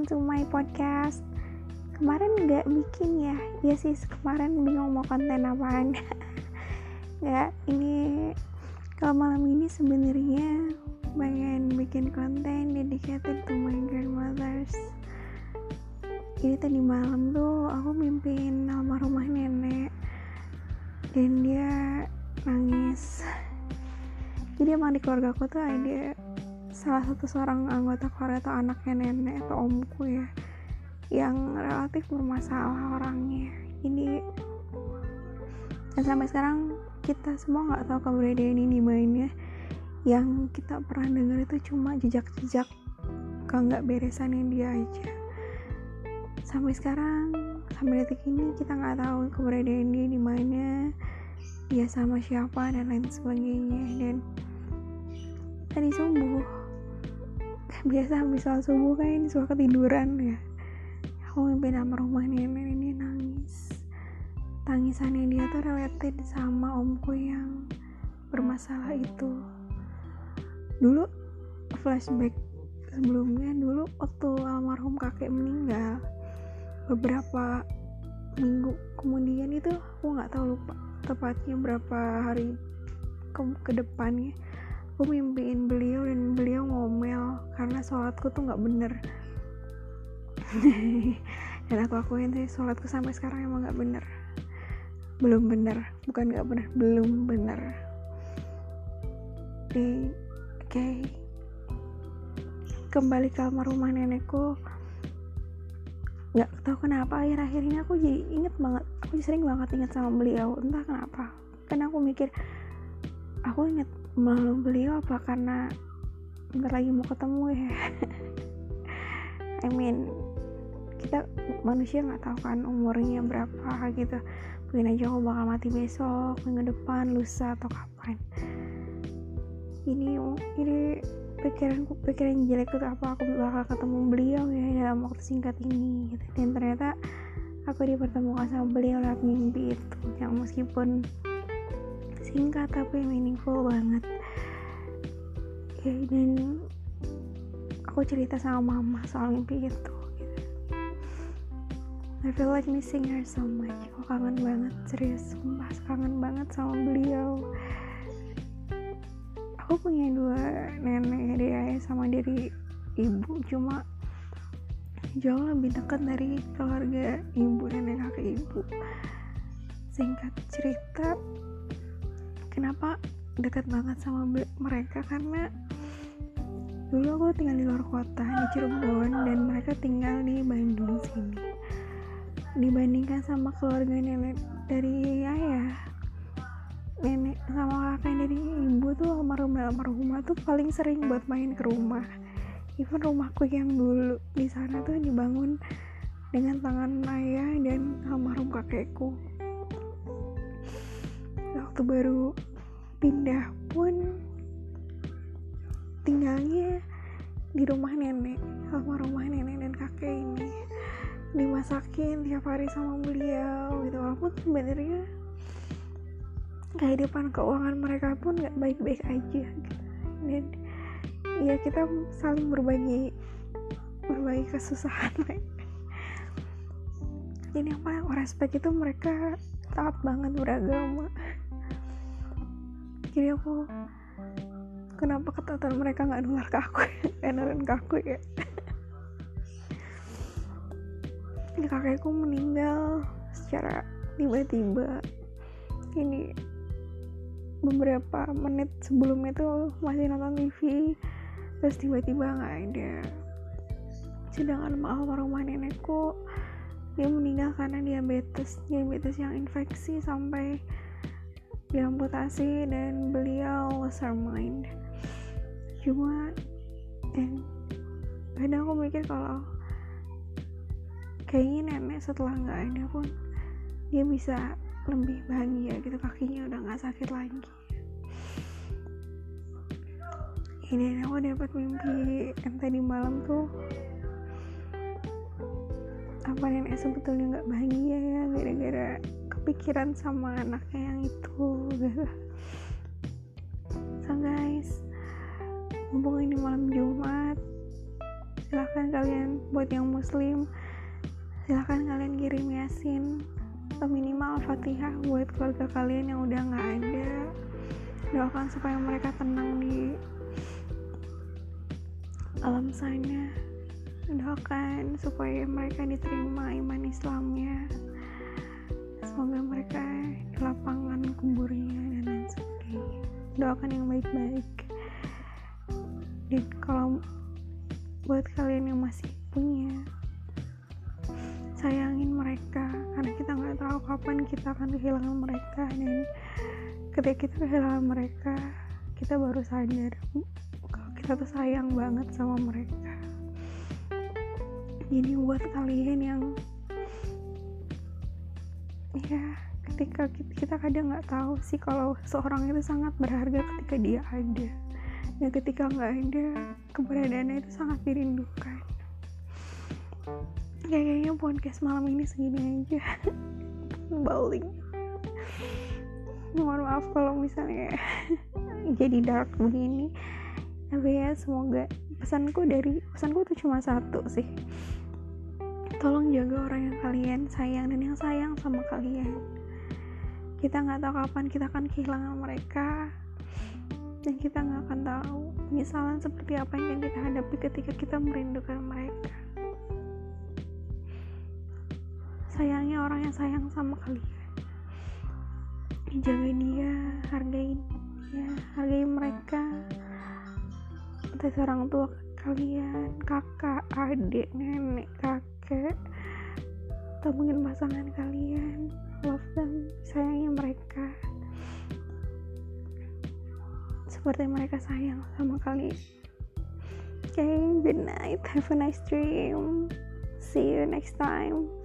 welcome to my podcast. Kemarin nggak bikin ya. Ya sih kemarin bingung mau konten apaan. Nggak, ini Kalau malam ini sebenarnya pengen bikin konten dedicated to my grandmothers. Jadi tadi malam tuh aku mimpiin almarhumah nenek. Dan dia nangis. Jadi emang di keluarga aku tuh ada salah satu seorang anggota keluarga atau anaknya nenek atau omku ya yang relatif bermasalah orangnya. Ini dan sampai sekarang kita semua nggak tahu keberadaan ini mainnya yang kita pernah dengar itu cuma jejak-jejak ke nggak beresannya dia aja. Sampai sekarang sampai detik ini kita nggak tahu keberadaan dia di mana dia sama siapa dan lain sebagainya. Dan tadi subuh biasa habis sholat subuh kan suka ketiduran ya. Aku mimpi rumah nenek ini nangis. Tangisannya dia tuh related sama omku yang bermasalah itu. Dulu flashback sebelumnya dulu waktu almarhum kakek meninggal beberapa minggu kemudian itu aku nggak tahu lupa tepatnya berapa hari ke, ke depannya aku mimpiin beliau sholatku tuh nggak bener. Dan aku akuin sih sholatku sampai sekarang emang nggak bener. Belum bener bukan nggak bener belum bener. Oke. Okay. kembali ke almarhumah nenekku. Nggak tahu kenapa akhir-akhir ini aku jadi inget banget aku sering banget inget sama beliau. Entah kenapa. Karena aku mikir aku inget malu beliau apa karena bentar lagi mau ketemu ya. I mean kita manusia nggak tahu kan umurnya berapa gitu. Mungkin aja aku bakal mati besok minggu depan lusa atau kapan. Ini ini pikiranku pikiran jelek itu apa? Aku bakal ketemu beliau ya dalam waktu singkat ini gitu. dan ternyata aku dipertemukan sama beliau lewat mimpi itu. Yang meskipun singkat tapi meaningful banget ya, dan aku cerita sama mama soal mimpi itu I feel like missing her so much. Aku kangen banget serius sumpah kangen banget sama beliau. Aku punya dua nenek ayah sama dari ibu cuma jauh lebih dekat dari keluarga ibu nenek kakek ibu. Singkat cerita kenapa dekat banget sama mereka? Karena dulu aku tinggal di luar kota di Cirebon dan mereka tinggal di Bandung sini. Dibandingkan sama keluarga nenek dari ayah nenek sama kakek dari ibu tuh almarhum almarhumah tuh paling sering buat main ke rumah. Even rumahku yang dulu di sana tuh dibangun dengan tangan ayah dan almarhum kakekku. Waktu baru pindah pun tinggalnya di rumah nenek sama rumah nenek dan kakek ini. Dimasakin tiap hari sama beliau gitu. Walaupun sebenarnya kehidupan keuangan mereka pun nggak baik-baik aja gitu. dan ya kita saling berbagi berbagi kesusahan. Jadi yang paling respect itu mereka taat banget beragama. Jadi aku kenapa ketatan mereka nggak nular ke aku ya? Nurun ke aku ya? Kakekku meninggal secara tiba-tiba. Ini beberapa menit sebelum itu masih nonton TV terus tiba-tiba nggak ada. Sedangkan almarhumah nenekku dia meninggal karena diabetes. Diabetes yang infeksi sampai diamputasi dan beliau lost her mind. Cuma dan kadang aku mikir kalau kayaknya nenek setelah nggak ada pun dia bisa lebih bahagia gitu kakinya udah nggak sakit lagi. Ini aku dapat mimpi yang tadi malam tuh apa nenek sebetulnya nggak bahagia ya gara-gara kepikiran sama anaknya yang itu gitu. So guys mumpung ini malam Jumat silahkan kalian buat yang muslim silahkan kalian kirim yasin atau minimal fatihah buat keluarga kalian yang udah nggak ada. Doakan supaya mereka tenang di alam sana. Doakan supaya mereka diterima iman Islamnya mereka di lapangan kuburnya dan lain sebagainya. Doakan yang baik-baik. Dan kalau buat kalian yang masih punya sayangin mereka. Karena kita nggak tahu kapan kita akan kehilangan mereka. Dan ketika kita kehilangan mereka kita baru sadar kalau kita tuh sayang banget sama mereka. Jadi buat kalian yang ya ketika kita, kadang nggak tahu sih kalau seorang itu sangat berharga ketika dia ada. Dan ketika nggak ada keberadaannya itu sangat dirindukan. Kayaknya podcast malam ini segini aja. Balik mohon maaf kalau misalnya jadi dark begini. Tapi ya semoga pesanku dari pesanku tuh cuma satu sih. Tolong jaga orang yang kalian sayang dan yang sayang sama kalian kita nggak tahu kapan kita akan kehilangan mereka. Dan kita nggak akan tahu penyesalan seperti apa yang kita hadapi ketika kita merindukan mereka. Sayangnya orang yang sayang sama kalian. Jaga dia hargai dia hargai mereka. Entah orang tua kalian kakak adik nenek kakek. Atau mungkin pasangan kalian love them sayangi mereka. Seperti mereka sayang sama kalian. Okay good night. Have a nice dream. See you next time